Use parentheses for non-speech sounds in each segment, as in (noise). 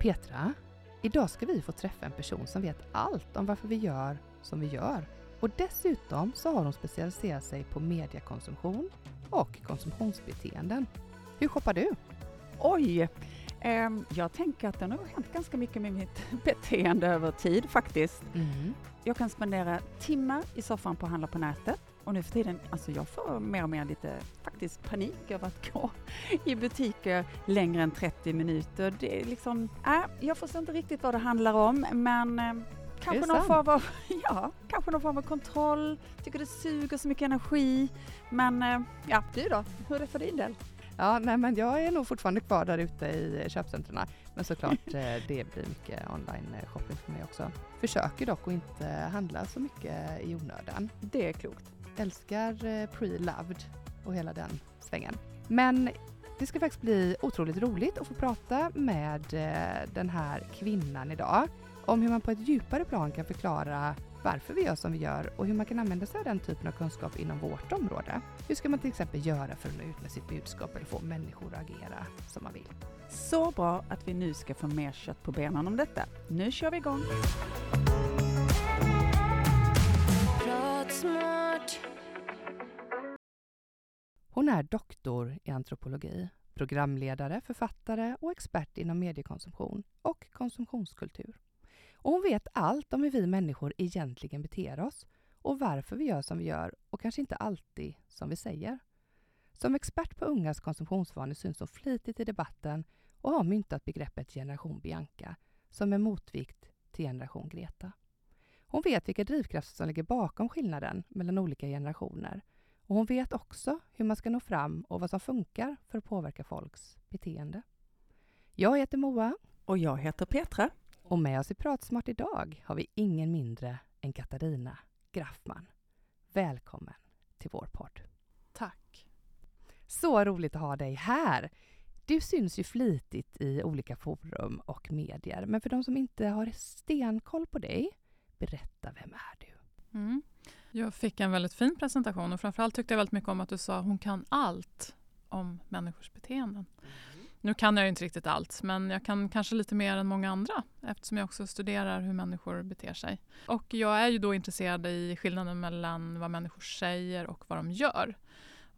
Petra, idag ska vi få träffa en person som vet allt om varför vi gör som vi gör. Och dessutom så har hon specialiserat sig på mediekonsumtion och konsumtionsbeteenden. Hur shoppar du? Oj! Eh, jag tänker att det har hänt ganska mycket med mitt (laughs) beteende över tid faktiskt. Mm. Jag kan spendera timmar i soffan på att handla på nätet och nu för tiden, alltså jag får mer och mer lite faktiskt panik över att gå i butiker längre än 30 minuter. Det är liksom, äh, jag förstår inte riktigt vad det handlar om men eh, kanske någon, form av, (laughs) ja, kanske någon form av kontroll, tycker det suger så mycket energi. Men eh, ja, du då? Hur är det för din del? Ja, nej, men jag är nog fortfarande kvar där ute i köpcentren. Men såklart, (laughs) eh, det blir mycket online eh, shopping för mig också. Försöker dock att inte handla så mycket i onödan. Det är klokt. Älskar eh, pre-loved och hela den svängen. Men det ska faktiskt bli otroligt roligt att få prata med eh, den här kvinnan idag om hur man på ett djupare plan kan förklara varför vi gör som vi gör och hur man kan använda sig av den typen av kunskap inom vårt område. Hur ska man till exempel göra för att nå ut med sitt budskap eller få människor att agera som man vill? Så bra att vi nu ska få mer kött på benen om detta. Nu kör vi igång! Hon är doktor i antropologi, programledare, författare och expert inom mediekonsumtion och konsumtionskultur. Och hon vet allt om hur vi människor egentligen beter oss och varför vi gör som vi gör och kanske inte alltid som vi säger. Som expert på ungas konsumtionsvanor syns hon flitigt i debatten och har myntat begreppet generation Bianca som en motvikt till generation Greta. Hon vet vilka drivkrafter som ligger bakom skillnaden mellan olika generationer och hon vet också hur man ska nå fram och vad som funkar för att påverka folks beteende. Jag heter Moa Och jag heter Petra. och med oss i Pratsmart idag har vi ingen mindre än Katarina Graffman. Välkommen till vår podd. Tack. Så roligt att ha dig här! Du syns ju flitigt i olika forum och medier, men för de som inte har stenkoll på dig, berätta, vem är du? Mm. Jag fick en väldigt fin presentation och framförallt tyckte jag väldigt mycket om att du sa hon kan allt om människors beteenden. Nu kan jag ju inte riktigt allt, men jag kan kanske lite mer än många andra eftersom jag också studerar hur människor beter sig. Och jag är ju då intresserad i skillnaden mellan vad människor säger och vad de gör.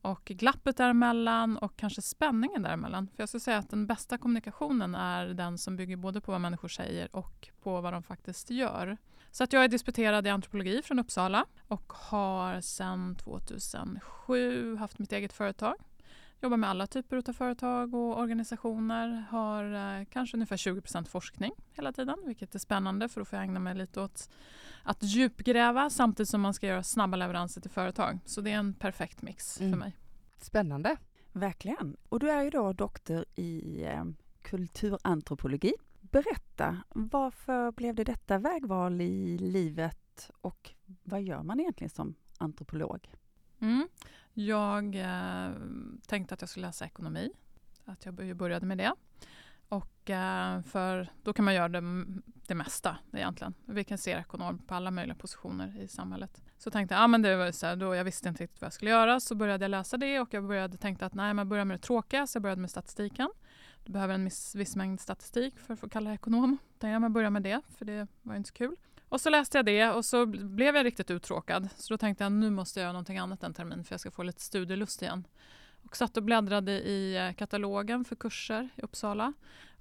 Och glappet däremellan och kanske spänningen däremellan. För jag skulle säga att den bästa kommunikationen är den som bygger både på vad människor säger och på vad de faktiskt gör. Så att jag är disputerad i antropologi från Uppsala och har sedan 2007 haft mitt eget företag. Jobbar med alla typer av företag och organisationer. Har eh, kanske ungefär 20% forskning hela tiden, vilket är spännande för då får jag ägna mig lite åt att djupgräva samtidigt som man ska göra snabba leveranser till företag. Så det är en perfekt mix Mm. för mig. Spännande! Verkligen. Och du är ju då doktor i eh, kulturantropologi. Berätta, varför blev det detta vägval i livet och vad gör man egentligen som antropolog? Mm. Jag eh, tänkte att jag skulle läsa ekonomi, att jag började med det. Och eh, för då kan man göra det, det mesta egentligen. Vi kan se ekonom på alla möjliga positioner i samhället. Så tänkte jag, ah, men det var så här, då jag visste inte riktigt vad jag skulle göra, så började jag läsa det och jag började tänkte att nej, man börjar med det tråkiga, så jag började med statistiken. Du behöver en viss, viss mängd statistik för att få kalla dig ekonom. Jag, började med det, för det var inte så kul. Och så läste jag det och så blev jag riktigt uttråkad. Så då tänkte jag nu måste jag göra någonting annat en termin för jag ska få lite studielust igen. Och satt och bläddrade i eh, katalogen för kurser i Uppsala.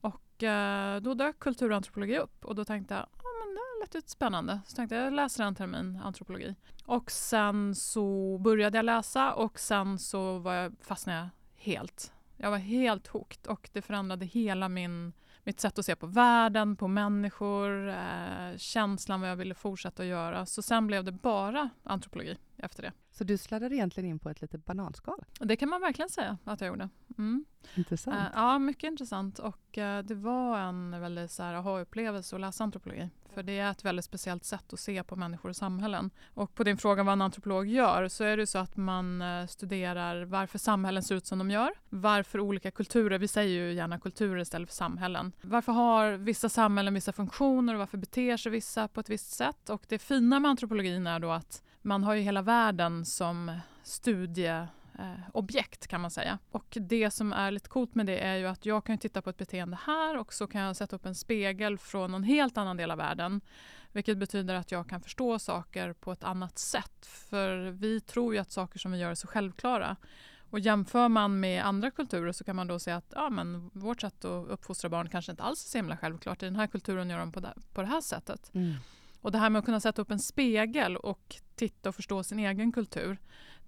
Och eh, då dök kulturantropologi upp och då tänkte jag ja, men det lät lite spännande. Så tänkte jag jag läser en termin antropologi. Och sen så började jag läsa och sen så var jag, fastnade jag helt. Jag var helt hooked och det förändrade hela min mitt sätt att se på världen, på människor, eh, känslan vad jag ville fortsätta att göra. Så sen blev det bara antropologi efter det. Så du sladdade egentligen in på ett litet bananskal? Det kan man verkligen säga att jag gjorde. Mm. Intressant. Eh, ja, mycket intressant. Och eh, det var en väldigt så här, aha-upplevelse att läsa antropologi. För det är ett väldigt speciellt sätt att se på människor och samhällen. Och på din fråga vad en antropolog gör så är det så att man eh, studerar varför samhällen ser ut som de gör. Varför olika kulturer, vi säger ju gärna kulturer istället för samhällen. Varför har vissa samhällen vissa funktioner och varför beter sig vissa på ett visst sätt? Och det fina med antropologin är då att man har ju hela världen som studie objekt kan man säga. Och det som är lite coolt med det är ju att jag kan titta på ett beteende här och så kan jag sätta upp en spegel från en helt annan del av världen. Vilket betyder att jag kan förstå saker på ett annat sätt. För vi tror ju att saker som vi gör är så självklara. Och jämför man med andra kulturer så kan man då se att ja, men vårt sätt att uppfostra barn kanske inte alls är så himla självklart. I den här kulturen gör de på det, på det här sättet. Mm. Och det här med att kunna sätta upp en spegel och titta och förstå sin egen kultur.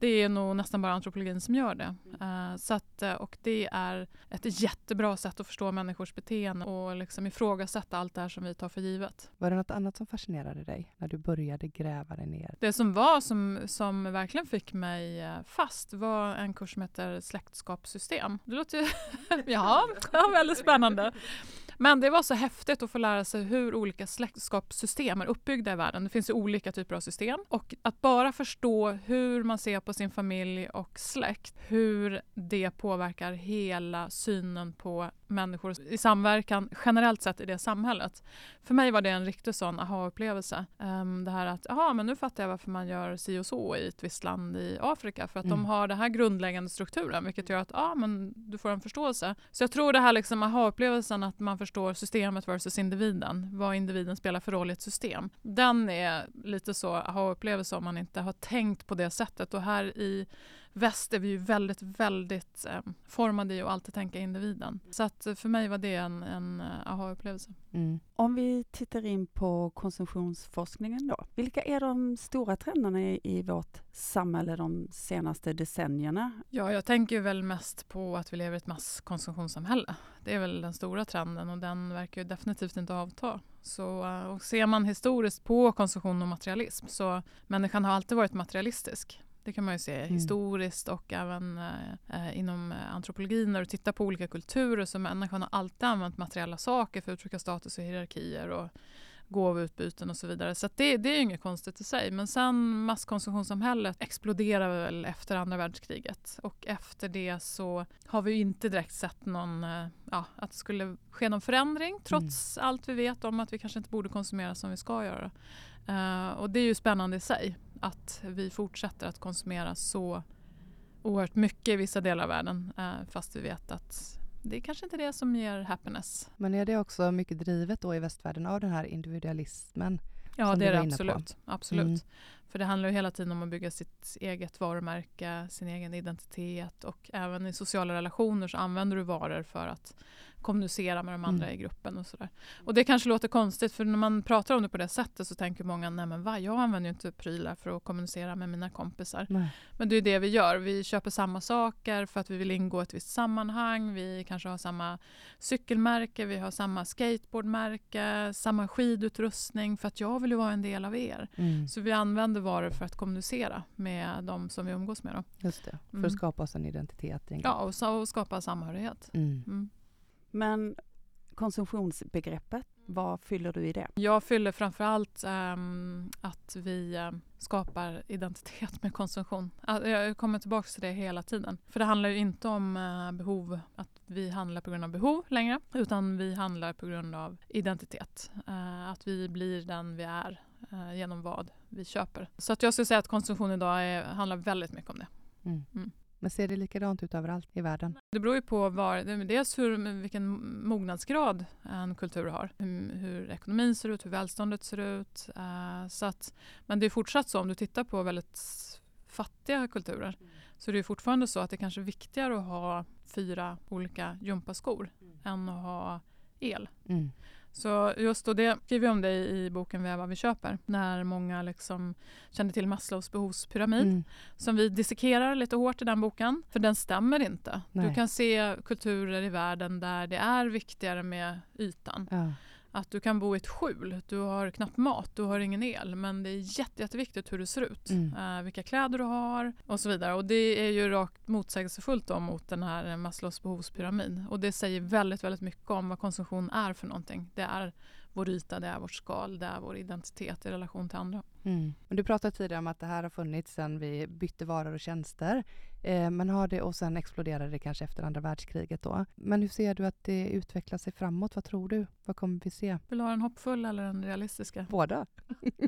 Det är nog nästan bara antropologin som gör det. Uh, så att, eh, och det är ett jättebra sätt att förstå människors beteende och liksom ifrågasätta allt det här som vi tar för givet. Var det något annat som fascinerade dig när du började gräva dig ner? Det som var som, som verkligen fick mig eh, fast var en kurs som heter släktskapssystem. Det låter ju (laughs) ja, väldigt spännande. Men det var så häftigt att få lära sig hur olika släktskapssystem är uppbyggda i världen. Det finns ju olika typer av system. Och att bara förstå hur man ser på sin familj och släkt, hur det påverkar hela synen på människor i samverkan generellt sett i det samhället. För mig var det en riktig sån aha-upplevelse. Um, det här att, aha, men nu fattar jag varför man gör si och så i ett visst land i Afrika. För att mm. de har den här grundläggande strukturen vilket gör att ah, men du får en förståelse. Så jag tror det här liksom aha-upplevelsen att man förstår systemet versus individen. Vad individen spelar för roll i ett system. Den är lite så aha-upplevelse om man inte har tänkt på det sättet. Och här i väst är vi ju väldigt, väldigt eh, formade i att alltid tänka individen. Så att för mig var det en, en eh, aha-upplevelse. Mm. Om vi tittar in på konsumtionsforskningen då. Vilka är de stora trenderna i, i vårt samhälle de senaste decennierna? Ja, jag tänker väl mest på att vi lever i ett masskonsumtionssamhälle. Det är väl den stora trenden och den verkar ju definitivt inte avta. Så, eh, och ser man historiskt på konsumtion och materialism så människan har alltid varit materialistisk. Det kan man ju se mm. historiskt och även eh, inom eh, antropologin när du tittar på olika kulturer så människan har alltid använt materiella saker för att uttrycka status och hierarkier och gåvoutbyten och så vidare. Så det, det är inget konstigt i sig. Men sen masskonsumtionssamhället exploderade väl efter andra världskriget och efter det så har vi inte direkt sett någon, eh, ja, att det skulle ske någon förändring trots mm. allt vi vet om att vi kanske inte borde konsumera som vi ska göra. Uh, och det är ju spännande i sig att vi fortsätter att konsumera så oerhört mycket i vissa delar av världen uh, fast vi vet att det är kanske inte det som ger happiness. Men är det också mycket drivet då i västvärlden av den här individualismen? Ja, det är det absolut. absolut. Mm. För det handlar ju hela tiden om att bygga sitt eget varumärke, sin egen identitet och även i sociala relationer så använder du varor för att kommunicera med de andra mm. i gruppen och sådär. Och det kanske låter konstigt för när man pratar om det på det sättet så tänker många, nej men va, jag använder ju inte prylar för att kommunicera med mina kompisar. Nej. Men det är det vi gör, vi köper samma saker för att vi vill ingå i ett visst sammanhang, vi kanske har samma cykelmärke, vi har samma skateboardmärke, samma skidutrustning för att jag vill ju vara en del av er. Mm. Så vi använder varor för att kommunicera med de som vi umgås med. Då. Just det, för att mm. skapa oss en identitet. Ja, och, och skapa samhörighet. Mm. mm. Men konsumtionsbegreppet, vad fyller du i det? Jag fyller framförallt um, att vi um, skapar identitet med konsumtion. Jag kommer tillbaka till det hela tiden. För det handlar ju inte om uh, behov, att vi handlar på grund av behov längre, utan vi handlar på grund av identitet. Uh, att vi blir den vi är uh, genom vad vi köper. Så att jag skulle säga att konsumtion idag är, handlar väldigt mycket om det. Mm. Mm. Men ser det likadant ut överallt i världen? Det beror ju på var, dels hur, vilken mognadsgrad en kultur har. Hur, hur ekonomin ser ut, hur välståndet ser ut. Uh, så att, men det är fortsatt så om du tittar på väldigt fattiga kulturer mm. så är det fortfarande så att det kanske är viktigare att ha fyra olika gympaskor mm. än att ha el. Mm. Så just då, det skriver vi om det i boken Väva vi köper, när många liksom kände till Maslows behovspyramid, mm. som vi dissekerar lite hårt i den boken, för den stämmer inte. Nej. Du kan se kulturer i världen där det är viktigare med ytan. Ja. Att du kan bo i ett skjul, du har knappt mat, du har ingen el men det är jätte, jätteviktigt hur du ser ut. Mm. Uh, vilka kläder du har och så vidare. Och det är ju rakt motsägelsefullt då mot den här Maslows behovspyramid. Och det säger väldigt, väldigt mycket om vad konsumtion är för någonting. Det är vår yta, det är vårt skal, det är vår identitet i relation till andra. Mm. Du pratade tidigare om att det här har funnits sedan vi bytte varor och tjänster. Eh, men har det, och sen exploderade det kanske efter andra världskriget då. Men hur ser du att det utvecklar sig framåt? Vad tror du? Vad kommer vi se? Vill du ha den hoppfulla eller den realistiska? Båda.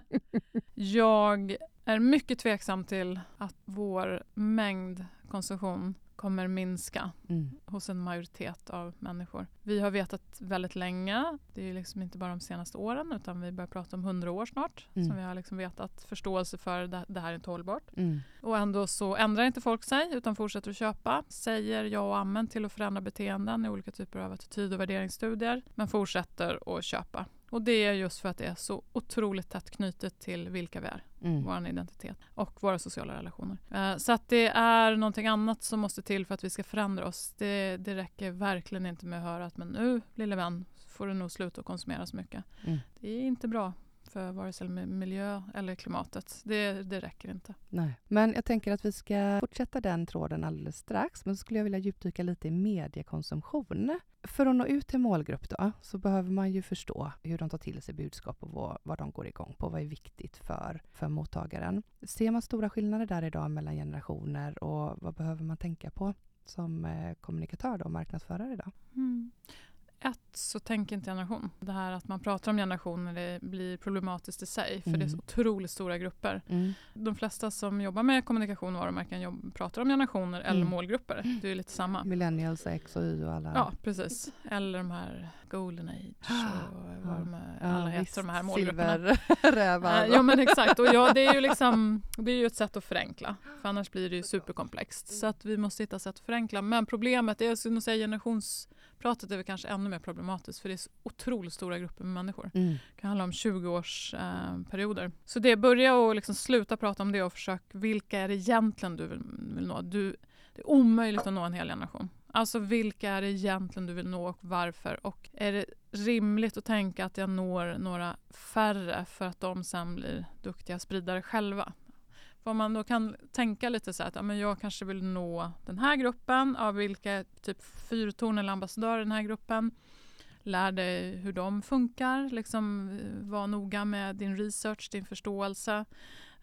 (laughs) Jag är mycket tveksam till att vår mängd konsumtion kommer minska Mm. hos en majoritet av människor. Vi har vetat väldigt länge, det är liksom inte bara de senaste åren utan vi börjar prata om hundra år snart Mm. som vi har liksom vetat förståelse för det, det här är inte hållbart. Mm. Och ändå så ändrar inte folk sig utan fortsätter att köpa. Säger ja och amen till att förändra beteenden i olika typer av attityd och värderingsstudier. Men fortsätter att köpa. Och det är just för att det är så otroligt tätt knutet till vilka vi är, Mm. vår identitet och våra sociala relationer. Eh, Så att det är någonting annat som måste till för att vi ska förändra oss. Det, det räcker verkligen inte med att höra att men nu lille vän får du nog sluta att konsumera så mycket. Mm. Det är inte bra för vare sig miljö eller klimatet. Det, det räcker inte. Nej. Men jag tänker att vi ska fortsätta den tråden alldeles strax. Men så skulle jag vilja djupdyka lite i mediekonsumtion. För att nå ut till målgrupp då, så behöver man ju förstå hur de tar till sig budskap och vad, vad de går igång på. Vad är viktigt för, för mottagaren? Ser man stora skillnader där idag mellan generationer och vad behöver man tänka på som eh, kommunikatör och marknadsförare idag? Mm. Ett, så tänker inte generation. Det här att man pratar om generationer det blir problematiskt i sig för det är så Mm. otroligt stora grupper. Mm. De flesta som jobbar med kommunikation och varumärken jobb, pratar om generationer eller Mm. målgrupper. Det är lite samma. Millennials, X och Y och alla... Ja, precis. Eller de här golden age och vad de Ja, alla visst. heter de här målgrupperna. Silverrävar. Eh, Ja men exakt, och ja, det är ju liksom det är ju ett sätt att förenkla. För annars blir det ju superkomplext. Så att vi måste hitta sätt att förenkla. Men problemet är, jag skulle nog säga generationspratet är väl kanske ännu mer problematiskt för det är så otroligt stora grupper med människor. Mm. Det kan handla om 20-årsperioder. Eh, perioder. så det, börja och liksom sluta prata om det och försök, vilka är det egentligen du vill, vill nå? Du, det är omöjligt att nå en hel generation. Alltså vilka är det egentligen du vill nå och varför? Och är det rimligt att tänka att jag når några färre för att de sen blir duktiga spridare själva? För om man då kan tänka lite så här att ja, men jag kanske vill nå den här gruppen, av vilka är typ fyrtorn eller ambassadörer i den här gruppen. Lär dig hur de funkar, liksom, var noga med din research, din förståelse.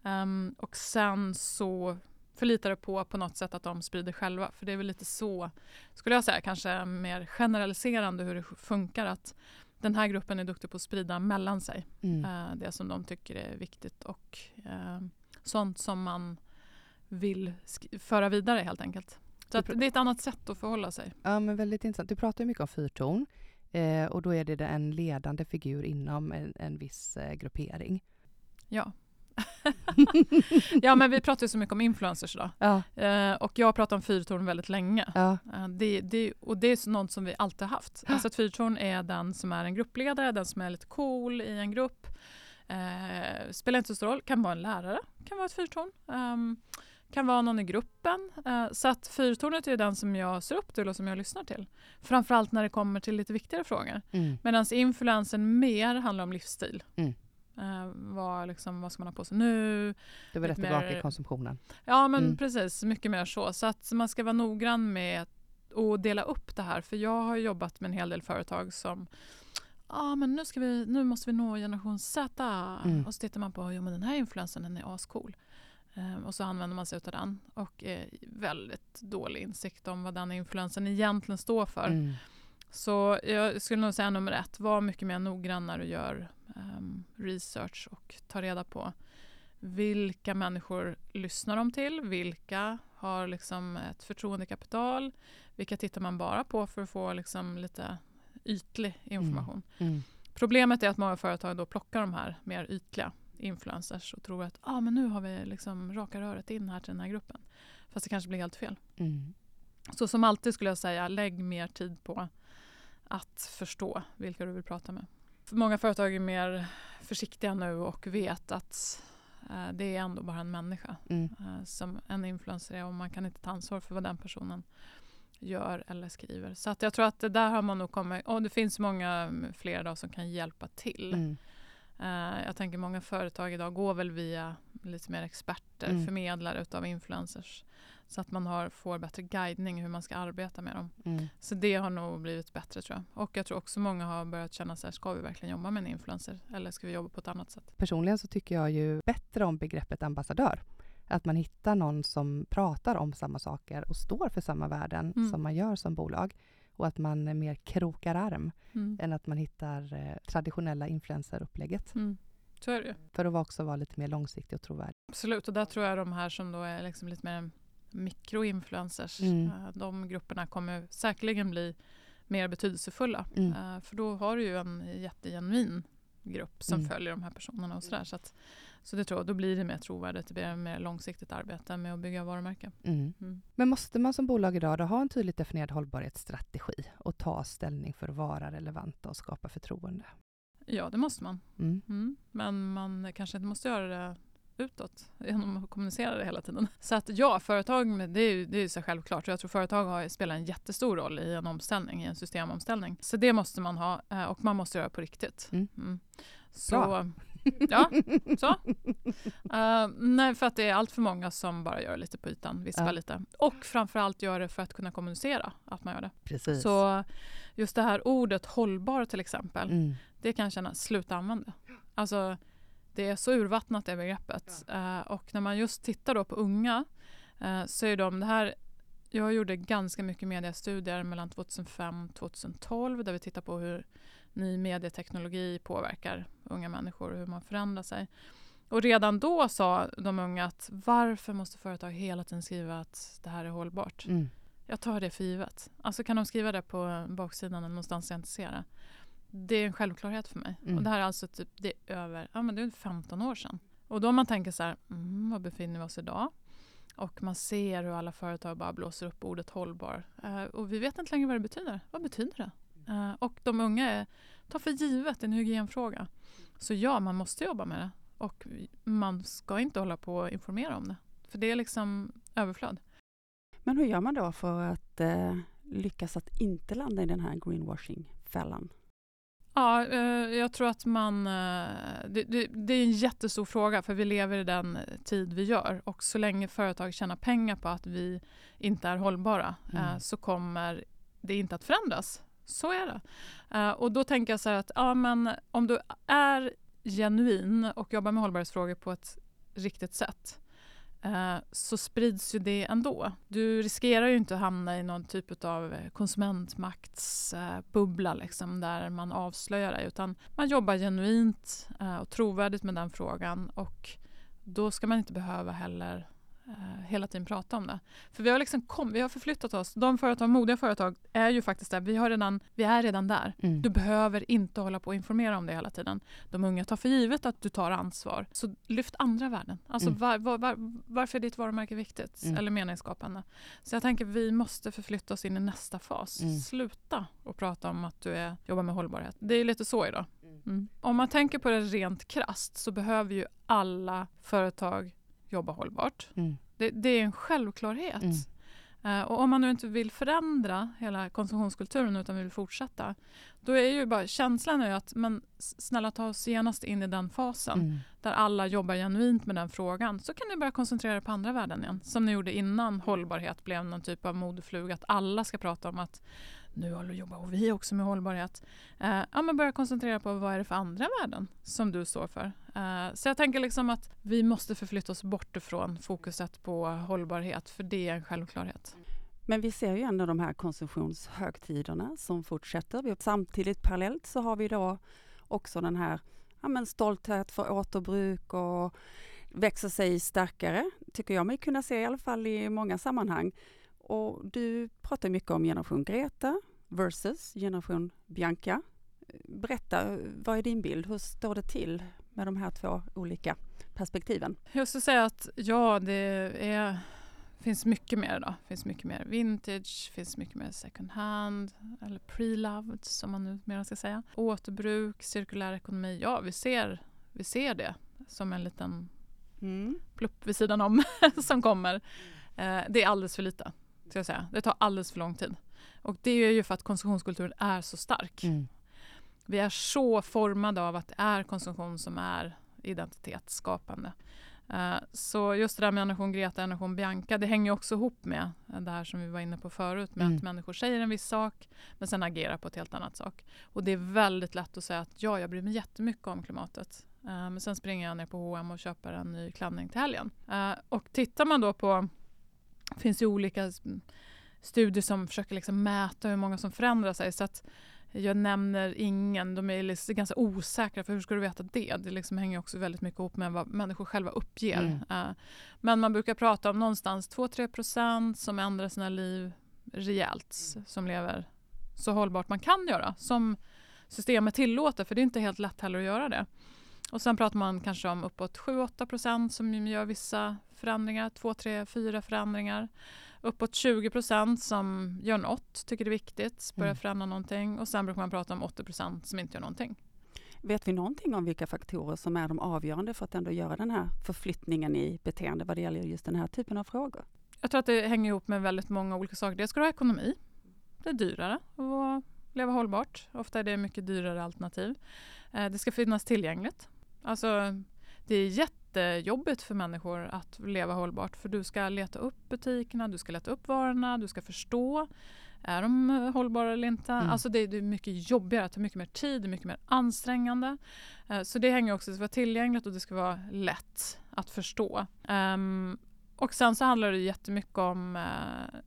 Um, och sen så förlita dig på på något sätt att de sprider själva. För det är väl lite så, skulle jag säga, kanske mer generaliserande hur det funkar. Att den här gruppen är duktig på att sprida mellan sig Mm. eh, det som de tycker är viktigt och eh, sånt som man vill föra vidare helt enkelt. Så det är ett annat sätt att förhålla sig. Ja, men väldigt intressant. Du pratar ju mycket om fyrtorn eh, och då är det en ledande figur inom en, en viss eh, gruppering. Ja. (laughs) ja, men vi pratar ju så mycket om influencers idag. Ja, Eh, och jag har pratat om fyrtorn väldigt länge. ja, Eh, det, det, och det är något som vi alltid har haft. Alltså ett fyrtorn är den som är en gruppledare, den som är lite cool i en grupp. Eh, spelar inte så stor roll, kan vara en lärare, kan vara ett fyrtorn. Ehm, kan vara någon i gruppen. Eh, så att fyrtornet är den som jag ser upp till och som jag lyssnar till. Framförallt när det kommer till lite viktigare frågor. mm. Medan influensen mer handlar om livsstil. Mm. Eh, vad, liksom, vad ska man ha på sig nu? Då är vi rätt tillbaka mer- i konsumtionen. Ja men Mm. precis, mycket mer så. Så att man ska vara noggrann med att dela upp det här. För jag har jobbat med en hel del företag som Ja men nu, ska vi, nu måste vi nå generation Z. Mm. Och så tittar man på, jo men den här influensen den är ascool. Ehm, och så använder man sig av den. Och är väldigt dålig insikt om vad den influensen egentligen står för. Mm. Så jag skulle nog säga nummer ett, var mycket mer noggrann när du gör ehm, research och ta reda på vilka människor lyssnar de till, vilka har liksom ett förtroendekapital, vilka tittar man bara på för att få liksom lite ytlig information. Mm. Problemet är att många företag då plockar de här mer ytliga influencers och tror att ah, men nu har vi liksom raka röret in här till den här gruppen. Fast det kanske blir helt fel. Mm. Så som alltid skulle jag säga, lägg mer tid på att förstå vilka du vill prata med. För många företag är mer försiktiga nu och vet att eh, det är ändå bara en människa Mm. eh, som en influencer är och man kan inte ta ansvar för vad den personen gör eller skriver. Så att jag tror att det där har man nog kommit, och det finns många mm, fler idag som kan hjälpa till. Mm. Eh, jag tänker många företag idag går väl via lite mer experter, Mm. förmedlare utav influencers. Så att man har, får bättre guidning hur man ska arbeta med dem. Mm. Så det har nog blivit bättre tror jag. Och jag tror också många har börjat känna så här, ska vi verkligen jobba med en influencer? Eller ska vi jobba på ett annat sätt? Personligen så tycker jag ju bättre om begreppet ambassadör. Att man hittar någon som pratar om samma saker och står för samma värden Mm. som man gör som bolag. Och att man mer krokar arm Mm. än att man hittar eh, traditionella influencerupplägget. Mm. För att också vara lite mer långsiktig och trovärdig. Absolut, och där tror jag de här som då är liksom lite mer mikroinfluencers. Mm. Eh, de grupperna kommer säkerligen bli mer betydelsefulla. Mm. Eh, för då har du ju en jättegenuin grupp som Mm. följer de här personerna och sådär. Så, att, så det tror jag, då blir det mer trovärdigt, det blir ett mer långsiktigt arbete med att bygga varumärke. Mm. Mm. Men måste man som bolag idag då ha en tydligt definierad hållbarhetsstrategi och ta ställning för att vara relevanta och skapa förtroende? Ja, det måste man. Mm. Mm. Men man kanske inte måste göra det utåt genom att kommunicera det hela tiden. Så att ja, företag, det är ju det är så självklart. Jag tror företag har, spelar en jättestor roll i en omställning, i en systemomställning. Så det måste man ha eh, och man måste göra på riktigt. Mm. Så, Bra. ja, så. Eh, nej, för att det är allt för många som bara gör lite på ytan, vispar Ja. lite. Och framförallt gör det för att kunna kommunicera att man gör det. Precis. Så just det här ordet hållbar till exempel, Mm. det kan jag känna, sluta använda. Alltså, det är så urvattnat det begreppet. Eh, och när man just tittar då på unga eh, så är de det här jag gjorde ganska mycket mediestudier mellan 2005 och 2012 där vi tittar på hur ny medieteknologi påverkar unga människor och hur man förändrar sig. Och redan då sa de unga att varför måste företag hela tiden skriva att det här är hållbart? Mm. Jag tar det för givet. Alltså kan de skriva det på baksidan eller någonstans jag inte ser det. Det är en självklarhet för mig. Mm. Och det här är alltså typ, det är över ja, men det är 15 år sedan. Och då man tänker så här, mm, var befinner vi oss idag? Och man ser hur alla företag bara blåser upp ordet hållbar. Eh, och vi vet inte längre vad det betyder. Vad betyder det? Eh, och de unga är, tar för givet en hygienfråga. Så ja, man måste jobba med det. Och man ska inte hålla på och informera om det. För det är liksom överflöd. Men hur gör man då för att eh, lyckas att inte landa i den här greenwashing-fällan? Ja, eh, jag tror att man... Eh, det, det, det är en jättestor fråga för vi lever i den tid vi gör och så länge företag tjänar pengar på att vi inte är hållbara eh, Mm. så kommer det inte att förändras. Så är det. Eh, och då tänker jag så här att ja, men om du är genuin och jobbar med hållbarhetsfrågor på ett riktigt sätt eh, Eh, så sprids ju det ändå. Du riskerar ju inte att hamna i någon typ av konsumentmaktsbubbla eh, liksom, där man avslöjar dig utan man jobbar genuint eh, och trovärdigt med den frågan och då ska man inte behöva heller hela tiden prata om det. För vi har, liksom kom, vi har förflyttat oss. De företag, modiga företag är ju faktiskt där. Vi, har redan, vi är redan där. Mm. Du behöver inte hålla på och informera om det hela tiden. De unga tar för givet att du tar ansvar. Så lyft andra värden. Alltså Mm. var, var, var, varför är ditt varumärke viktigt? Mm. Eller meningsskapande? Så jag tänker vi måste förflytta oss in i nästa fas. Mm. Sluta och prata om att du är, jobbar med hållbarhet. Det är lite så idag. Mm. Om man tänker på det rent krasst så behöver ju alla företag jobba hållbart. Mm. Det, det är en självklarhet. Mm. Eh, och om man nu inte vill förändra hela konsumtionskulturen utan vill fortsätta, då är ju bara känslan är att men snälla ta oss genast in i den fasen Mm. där alla jobbar genuint med den frågan så kan ni börja koncentrera er på andra värden igen. Som ni gjorde innan hållbarhet blev någon typ av modefluga att alla ska prata om att nu håller jobbar vi också med hållbarhet. Eh, ja, men börja koncentrera på vad är det för andra värden som du står för. Eh, så jag tänker liksom att vi måste förflytta oss bort ifrån fokuset på hållbarhet för det är en självklarhet. Men vi ser ju ändå de här konsumtionshögtiderna som fortsätter. Samtidigt parallellt så har vi då också den här ja, men stolthet för återbruk och växer sig starkare, tycker jag mig kunna se i alla fall i många sammanhang. Och du pratar mycket om generation Greta versus generation Bianca. Berätta, vad är din bild? Hur står det till med de här två olika perspektiven? Jag skulle säga att ja, det är, finns mycket mer idag. Det finns mycket mer vintage, finns mycket mer second hand eller pre-loved som man nu mer ska säga. Återbruk, cirkulär ekonomi. Ja, vi ser, vi ser det som en liten plupp vid sidan om (laughs) som kommer. Eh, det är alldeles för lite, ska jag säga. Det tar alldeles för lång tid. Och det är ju för att konsumtionskulturen är så stark. Mm. Vi är så formade av att det är konsumtion som är identitetsskapande. Eh, Så just det där med generation Greta och generation Bianca, det hänger också ihop med det här som vi var inne på förut, med Mm. att människor säger en viss sak men sen agerar på ett helt annat sak. Och det är väldigt lätt att säga att ja, jag bryr mig jättemycket om klimatet. Eh, Men sen springer jag ner på H&M och köper en ny klänning till helgen. Eh, Och tittar man då på, det finns ju olika studier som försöker liksom mäta hur många som förändrar sig. Så att Jag nämner ingen, de är liksom ganska osäkra för hur ska du veta det? Det liksom hänger också väldigt mycket ihop med vad människor själva uppger. Mm. Uh, men man brukar prata om någonstans 2-3% som ändrar sina liv rejält, som lever så hållbart man kan göra, som systemet tillåter, för det är inte helt lätt heller att göra det. Och sen pratar man kanske om uppåt 7-8% som gör vissa förändringar, 2, 3, 4 förändringar uppåt 20 procent som gör något, tycker det är viktigt, börjar Mm. förändra någonting och sen brukar man prata om 80 procent som inte gör någonting. Vet vi någonting om vilka faktorer som är de avgörande för att ändå göra den här förflyttningen i beteende vad det gäller just den här typen av frågor? Jag tror att det hänger ihop med väldigt många olika saker. Dels ska du ha ekonomi. Det är dyrare att leva hållbart. Ofta är det mycket dyrare alternativ. Eh, Det ska finnas tillgängligt. Alltså, det är jättejobbigt för människor att leva hållbart för du ska leta upp butikerna, du ska leta upp varorna, du ska förstå är de hållbara eller inte? Mm. Alltså det, det är mycket jobbigare, det tar mycket mer tid, det är mycket mer ansträngande. Eh, Så det hänger också, det ska vara tillgängligt och det ska vara lätt att förstå. Ehm, och sen så handlar det jättemycket om eh,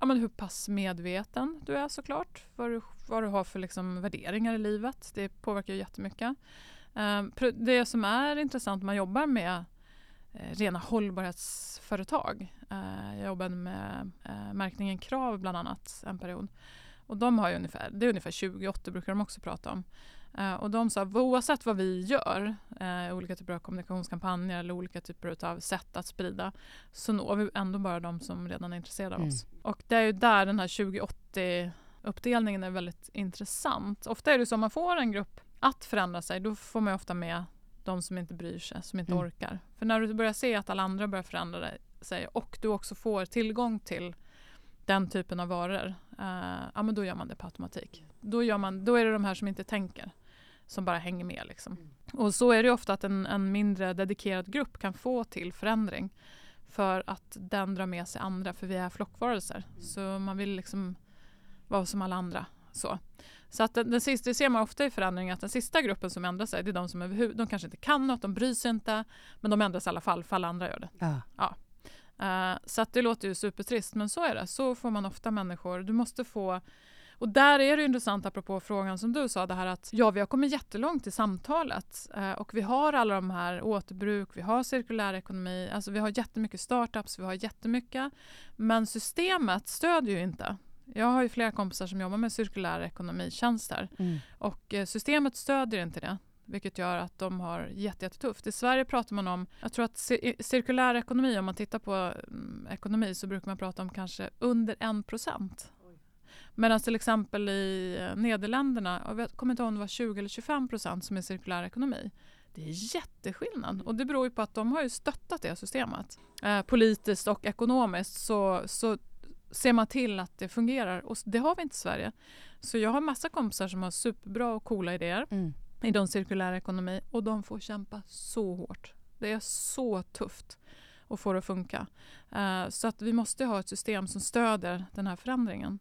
ja, men hur pass medveten du är såklart. Vad du, vad du har för liksom, värderingar i livet. Det påverkar ju jättemycket. Ehm, det som är intressant när man jobbar med eh, rena hållbarhetsföretag. Eh, jag jobbade med eh, märkningen Krav bland annat en period. Och de har ju ungefär, det är ungefär 28 brukar de också prata om. Och de sa oavsett vad vi gör, olika typer av kommunikationskampanjer eller olika typer av sätt att sprida, så når vi ändå bara de som redan är intresserade av Mm. oss. Och det är ju där den här 2080 uppdelningen är väldigt intressant. Ofta är det så om man får en grupp att förändra sig, då får man ofta med de som inte bryr sig, som inte Mm. orkar. För när du börjar se att alla andra börjar förändra sig och du också får tillgång till den typen av varor, eh, ja men då gör man det på automatik. Då, gör man, då är det de här som inte tänker som bara hänger med. Liksom. Och så är det ofta att en, en mindre dedikerad grupp kan få till förändring för att den drar med sig andra, för vi är flockvarelser. Så man vill liksom vara som alla andra. Så, så att den, den sista, det ser man ofta i förändring att den sista gruppen som ändrar sig, det är de som överhuvud, de kanske inte kan något, de bryr sig inte, men de ändras i alla fall för alla andra gör det. Ja. Eh, så att det låter ju supertrist, men så är det. Så får man ofta människor. Du måste få... Och där är det intressant apropå frågan som du sa, det här att ja, vi har kommit jättelångt i samtalet eh, och vi har alla de här återbruk, vi har cirkulär ekonomi, alltså vi har jättemycket startups, vi har jättemycket, men systemet stödjer ju inte. Jag har ju flera kompisar som jobbar med cirkulär ekonomitjänster Mm. och eh, systemet stödjer inte det. Vilket gör att de har jätte- jättetufft. I Sverige pratar man om, jag tror att cir- cirkulär ekonomi, om man tittar på mm, ekonomi så brukar man prata om kanske under 1 procent. Medan till exempel i eh, Nederländerna, jag kommer inte ihåg om det var 20 eller 25 procent som är cirkulär ekonomi. Det är jätteskillnad och det beror ju på att de har ju stöttat det systemet. Eh, politiskt och ekonomiskt så, så ser man till att det fungerar och det har vi inte i Sverige. Så jag har massa kompisar som har superbra och coola idéer Mm. inom cirkulär ekonomi och de får kämpa så hårt. Det är så tufft att få det att funka. Eh, så att vi måste ha ett system som stöder den här förändringen.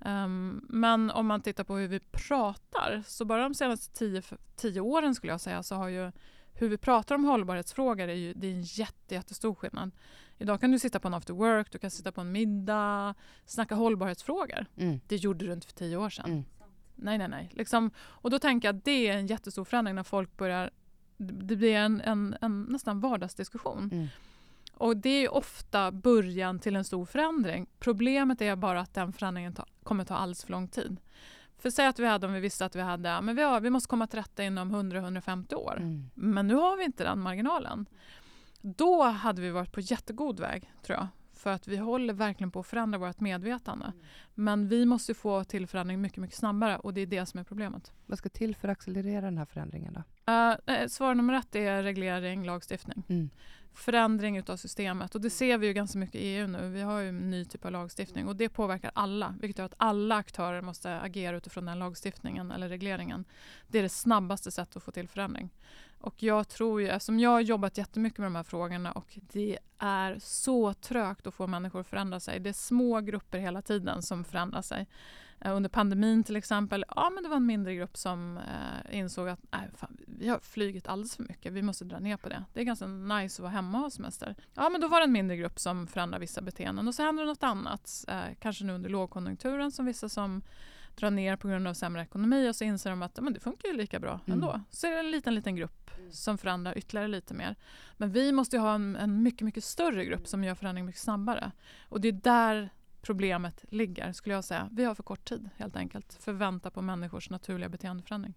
Ehm, men om man tittar på hur vi pratar, så bara de senaste tio, tio åren skulle jag säga, så har ju hur vi pratar om hållbarhetsfrågor är ju det är en jätte, jättestor skillnad. Idag kan du sitta på en after work, du kan sitta på en middag, snacka hållbarhetsfrågor. Mm. Det gjorde du inte för tio år sedan. Mm. Nej, nej, nej. Liksom, och då tänker jag att det är en jättestor förändring när folk börjar... Det blir en, en, en nästan vardagsdiskussion. Mm. Och det är ofta början till en stor förändring. Problemet är bara att den förändringen ta, kommer ta alldeles för lång tid. För säg att vi hade, om vi visste att vi hade, men vi, har, vi måste komma till rätta inom 100-150 år. Mm. Men nu har vi inte den marginalen. Då hade vi varit på jättegod väg, tror jag. För att vi håller verkligen på att förändra vårt medvetande. Men vi måste få till förändring mycket, mycket snabbare och det är det som är problemet. Vad ska till för att accelerera den här förändringen då? Uh, svar nummer ett är reglering, lagstiftning. Mm. Förändring utav systemet. Och det ser vi ju ganska mycket i EU nu. Vi har ju en ny typ av lagstiftning och det påverkar alla. Vilket gör att alla aktörer måste agera utifrån den lagstiftningen eller regleringen. Det är det snabbaste sättet att få till förändring. Och jag tror ju, alltså, eftersom jag har jobbat jättemycket med de här frågorna och det är så trögt att få människor att förändra sig. Det är små grupper hela tiden som förändrar sig. Eh, under pandemin till exempel, ja men det var en mindre grupp som eh, insåg att nej, fan, vi har flugit alldeles för mycket, vi måste dra ner på det. Det är ganska nice att vara hemma och ha semester. Ja men då var det en mindre grupp som förändrade vissa beteenden och så händer det något annat. Eh, kanske nu under lågkonjunkturen som vissa som drar ner på grund av sämre ekonomi och så inser de att men det funkar ju lika bra Mm. ändå. Så är det en liten, liten grupp som förändrar ytterligare lite mer. Men vi måste ju ha en, en mycket, mycket större grupp som gör förändring mycket snabbare. Och det är där problemet ligger, skulle jag säga. Vi har för kort tid, helt enkelt, för att vänta på människors naturliga beteendeförändring.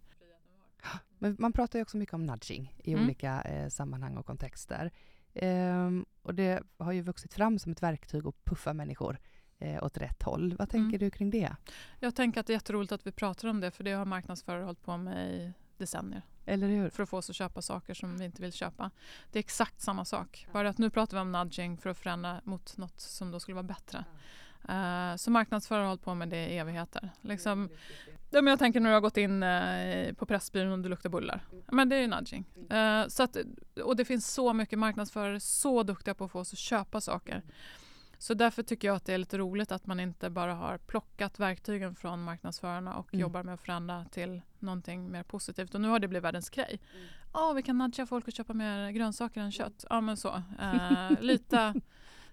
(gasps) Men man pratar ju också mycket om nudging i Mm. olika eh, sammanhang och kontexter. Ehm, och det har ju vuxit fram som ett verktyg att puffa människor eh, åt rätt håll. Vad tänker Mm. du kring det? Jag tänker att det är jätteroligt att vi pratar om det, för det har marknadsförare hållit på med i decennier. Eller hur? för att få oss att köpa saker som vi inte vill köpa. Det är exakt samma sak. Bara att nu pratar vi om nudging för att förändra mot något som då skulle vara bättre. Eh, så marknadsförare har hållit på med det i evigheter. Liksom, ja, men jag tänker när du har gått in eh, på Pressbyrån och du luktar bullar. Men det är ju nudging. Eh, så att, och det finns så mycket marknadsförare så duktiga på att få oss att köpa saker. Så därför tycker jag att det är lite roligt att man inte bara har plockat verktygen från marknadsförarna och Mm. jobbar med att förändra till någonting mer positivt. Och nu har det blivit världens grej. Ja, vi kan nudga folk att köpa mer grönsaker än kött. Ja, men så. (laughs) Eh, lite,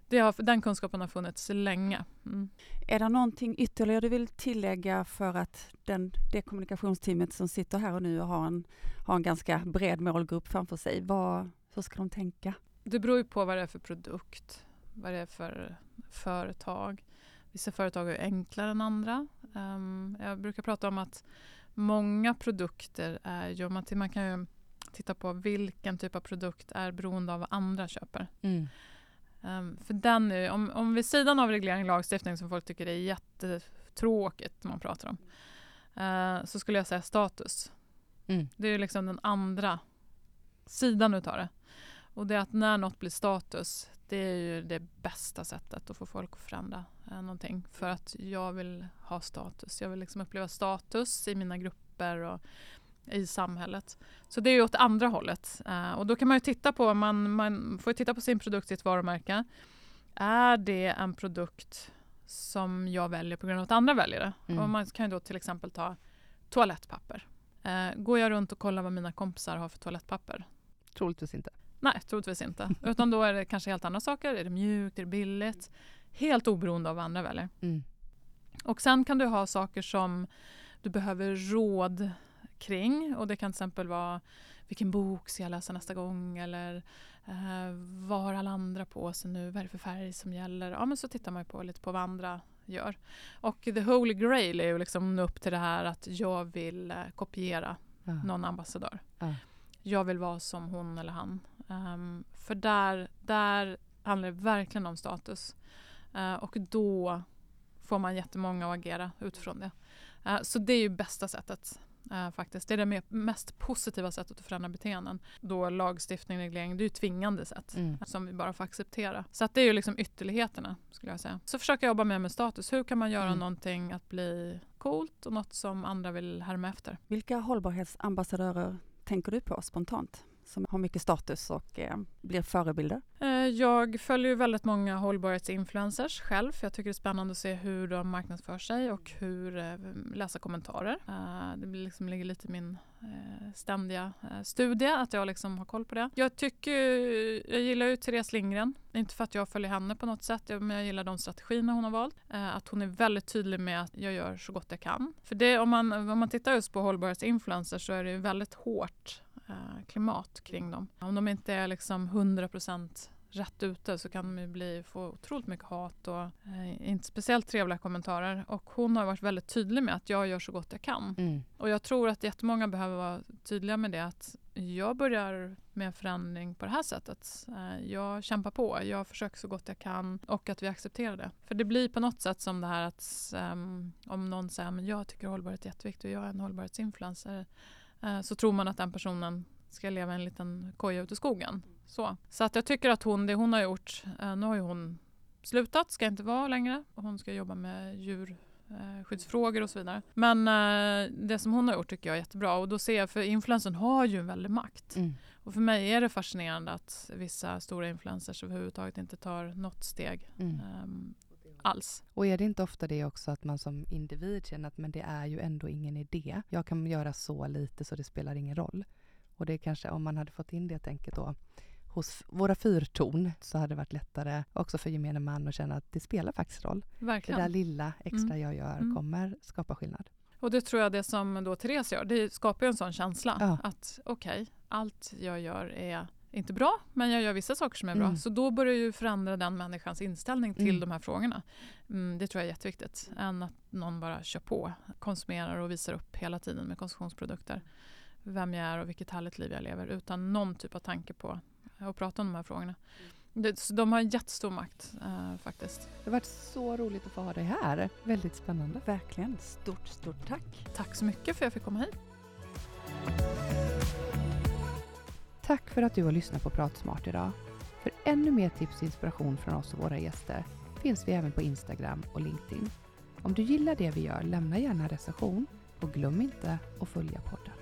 det har, den kunskapen har funnits länge. Mm. Är det någonting ytterligare du vill tillägga för att den, det kommunikationsteamet som sitter här och nu och har en, har en ganska bred målgrupp framför sig, vad, hur ska de tänka? Det beror ju på vad det är för produkt, vad det är för företag. Vissa företag är enklare än andra. Ehm, jag brukar prata om att många produkter är ju, man, man kan ju titta på vilken typ av produkt är beroende av vad andra köper. Mm. Ehm, för den är, om, om vid sidan av reglering och lagstiftning som folk tycker är jättetråkigt man pratar om, eh, så skulle jag säga status. Mm. Det är liksom den andra sidan utav det. Och det är att när något blir status, det är ju det bästa sättet att få folk att förändra eh, någonting. För att jag vill ha status. Jag vill liksom uppleva status i mina grupper och i samhället. Så det är ju åt andra hållet. Eh, och då kan man ju titta på, man, man får titta på sin produkt, sitt varumärke. Är det en produkt som jag väljer på grund av att andra väljer det? Mm. Och man kan ju då till exempel ta toalettpapper. Eh, går jag runt och kollar vad mina kompisar har för toalettpapper? Troligtvis inte. Nej, troligtvis inte. (laughs) Utan då är det kanske helt andra saker. Är det mjukt? Är det billigt? Helt oberoende av vad andra väljer. Mm. Och sen kan du ha saker som du behöver råd kring. Och det kan till exempel vara vilken bok ska jag läsa nästa gång? Eller eh, vad har alla andra på sig nu? Vad är det för färg som gäller? Ja, men så tittar man på lite på vad andra gör. Och the holy grail är ju liksom upp till det här att jag vill eh, kopiera Ja. någon ambassadör. Ja. Jag vill vara som hon eller han. Ehm, för där, där handlar det verkligen om status. Eh, och då får man jättemånga att agera utifrån det. Eh, så det är ju bästa sättet. eh, faktiskt. Det är det me- mest positiva sättet att förändra beteenden. Då lagstiftning, reglering, det är ju tvingande sätt Mm. som vi bara får acceptera. Så att det är ju liksom ytterligheterna skulle jag säga. Så försöker jag jobba mer med status. Hur kan man göra Mm. någonting att bli coolt och något som andra vill härma efter? Vilka hållbarhetsambassadörer tänker du på spontant? Som har mycket status och eh, blir förebilder? Eh, jag följer ju väldigt många hållbarhetsinfluencers själv för jag tycker det är spännande att se hur de marknadsför sig och hur eh, läsa kommentarer. Eh, Det liksom ligger lite i min Eh, ständiga eh, studie att jag liksom har koll på det. Jag tycker, jag gillar ju Therese Lindgren, inte för att jag följer henne på något sätt, men jag gillar de strategierna hon har valt. Eh, att hon är väldigt tydlig med att jag gör så gott jag kan. För det, om, man, om man tittar just på hållbarhetsinfluencers så är det ju väldigt hårt klimat kring dem. Om de inte är liksom 100% rätt ute så kan de bli, få otroligt mycket hat och eh, inte speciellt trevliga kommentarer. Och hon har varit väldigt tydlig med att jag gör så gott jag kan. Mm. Och jag tror att jättemånga behöver vara tydliga med det att jag börjar med en förändring på det här sättet. Eh, Jag kämpar på, jag försöker så gott jag kan och att vi accepterar det. För det blir på något sätt som det här att ehm, om någon säger att jag tycker hållbarhet är jätteviktigt och jag är en hållbarhetsinfluencer eh, så tror man att den personen ska leva i en liten koja ute i skogen. Så, så att jag tycker att hon, det hon har gjort, eh, nu har ju hon slutat, ska inte vara längre. Hon ska jobba med djur eh, skyddsfrågor och så vidare. Men eh, det som hon har gjort tycker jag är jättebra och då ser jag, för influensen har ju en väldig makt. Mm. Och för mig är det fascinerande att vissa stora influencers överhuvudtaget inte tar något steg Mm. ehm, alls. Och är det inte ofta det också att man som individ känner att men det är ju ändå ingen idé. Jag kan göra så lite så det spelar ingen roll. Och det är kanske om man hade fått in det tänket då hos våra fyrtorn så hade det varit lättare också för gemene man att känna att det spelar faktiskt roll. Det Verkligen. där lilla extra jag gör Mm. kommer skapa skillnad. Och det tror jag det som då Therese gör, det skapar ju en sån känsla Ja. att okej, allt jag gör är inte bra, men jag gör vissa saker som är bra. Mm. Så då börjar ju förändra den människans inställning till Mm. de här frågorna. Mm, det tror jag är jätteviktigt, än att någon bara kör på, konsumerar och visar upp hela tiden med konsumtionsprodukter. Vem jag är och vilket härligt liv jag lever, utan någon typ av tanke på att prata om de här frågorna. Det, så de har en jättestor makt eh, faktiskt. Det har varit så roligt att få ha dig här. Väldigt spännande. Verkligen. Stort, stort tack. Tack så mycket för att jag fick komma hit. Tack för att du har lyssnat på Pratsmart idag. För ännu mer tips och inspiration från oss och våra gäster finns vi även på Instagram och LinkedIn. Om du gillar det vi gör, lämna gärna en recension och glöm inte att följa podden.